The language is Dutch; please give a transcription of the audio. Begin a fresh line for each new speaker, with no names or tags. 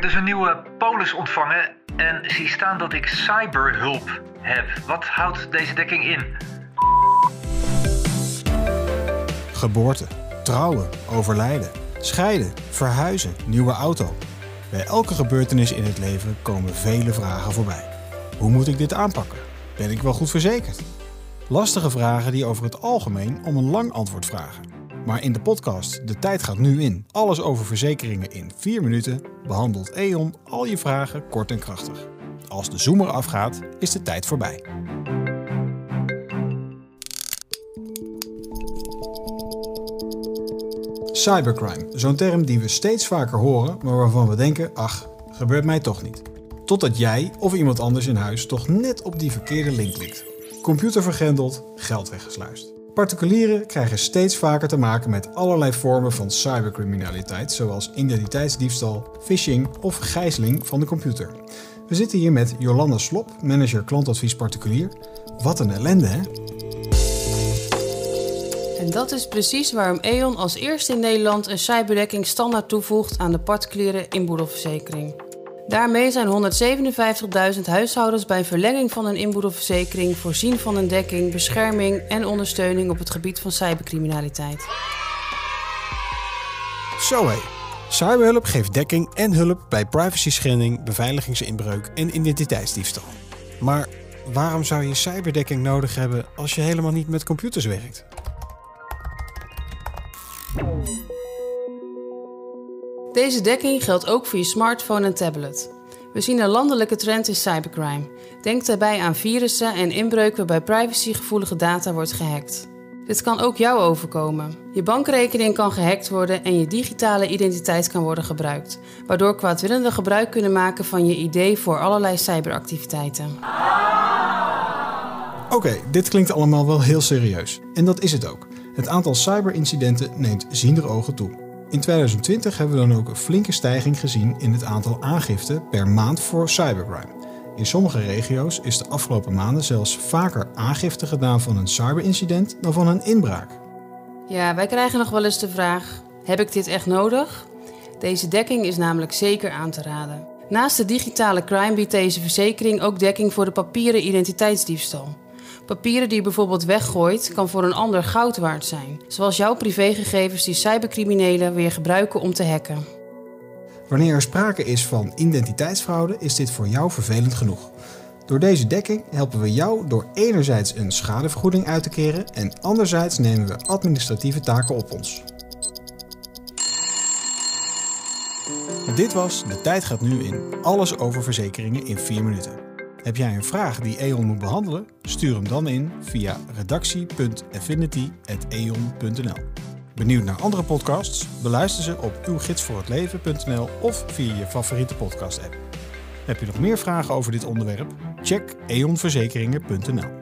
heb dus een nieuwe polis ontvangen en zie staan dat ik cyberhulp heb. Wat houdt deze dekking in?
Geboorte, trouwen, overlijden, scheiden, verhuizen, nieuwe auto. Bij elke gebeurtenis in het leven komen vele vragen voorbij. Hoe moet ik dit aanpakken? Ben ik wel goed verzekerd? Lastige vragen die over het algemeen om een lang antwoord vragen. Maar in de podcast De Tijd gaat nu in. Alles over verzekeringen in 4 minuten behandelt E.ON al je vragen kort en krachtig. Als de zoomer afgaat, is de tijd voorbij. Cybercrime, zo'n term die we steeds vaker horen, maar waarvan we denken: ach, gebeurt mij toch niet. Totdat jij of iemand anders in huis toch net op die verkeerde link klikt. Computer vergrendeld, geld weggesluist. Particulieren krijgen steeds vaker te maken met allerlei vormen van cybercriminaliteit, zoals identiteitsdiefstal, phishing of gijzeling van de computer. We zitten hier met Jolanda Slop, manager klantadvies particulier. Wat een ellende, hè?
En dat is precies waarom E.ON als eerste in Nederland een cyberdekking standaard toevoegt aan de particuliere inboedelverzekering. Daarmee zijn 157.000 huishoudens bij verlenging van een inboedelverzekering voorzien van een dekking, bescherming en ondersteuning op het gebied van cybercriminaliteit.
Zo. Cyberhulp geeft dekking en hulp bij privacy-schending, beveiligingsinbreuk en identiteitsdiefstal. Maar waarom zou je cyberdekking nodig hebben als je helemaal niet met computers werkt?
Deze dekking geldt ook voor je smartphone en tablet. We zien een landelijke trend in cybercrime. Denk daarbij aan virussen en inbreuken waarbij privacygevoelige data wordt gehackt. Dit kan ook jou overkomen. Je bankrekening kan gehackt worden en je digitale identiteit kan worden gebruikt, waardoor kwaadwillenden gebruik kunnen maken van je ID voor allerlei cyberactiviteiten.
Oké, dit klinkt allemaal wel heel serieus. En dat is het ook. Het aantal cyberincidenten neemt ziender ogen toe. In 2020 hebben we dan ook een flinke stijging gezien in het aantal aangiften per maand voor cybercrime. In sommige regio's is de afgelopen maanden zelfs vaker aangifte gedaan van een cyberincident dan van een inbraak.
Ja, wij krijgen nog wel eens de vraag: heb ik dit echt nodig? Deze dekking is namelijk zeker aan te raden. Naast de digitale crime biedt deze verzekering ook dekking voor de papieren identiteitsdiefstal. Papieren die je bijvoorbeeld weggooit, kan voor een ander goud waard zijn. Zoals jouw privégegevens die cybercriminelen weer gebruiken om te hacken.
Wanneer er sprake is van identiteitsfraude, is dit voor jou vervelend genoeg. Door deze dekking helpen we jou door enerzijds een schadevergoeding uit te keren en anderzijds nemen we administratieve taken op ons. Dit was De Tijd gaat nu in. Alles over verzekeringen in 4 minuten. Heb jij een vraag die E.ON moet behandelen? Stuur hem dan in via redactie.affinity.eon.nl. Benieuwd naar andere podcasts? Beluister ze op uwgidsvoorhetleven.nl of via je favoriete podcast-app. Heb je nog meer vragen over dit onderwerp? Check eonverzekeringen.nl.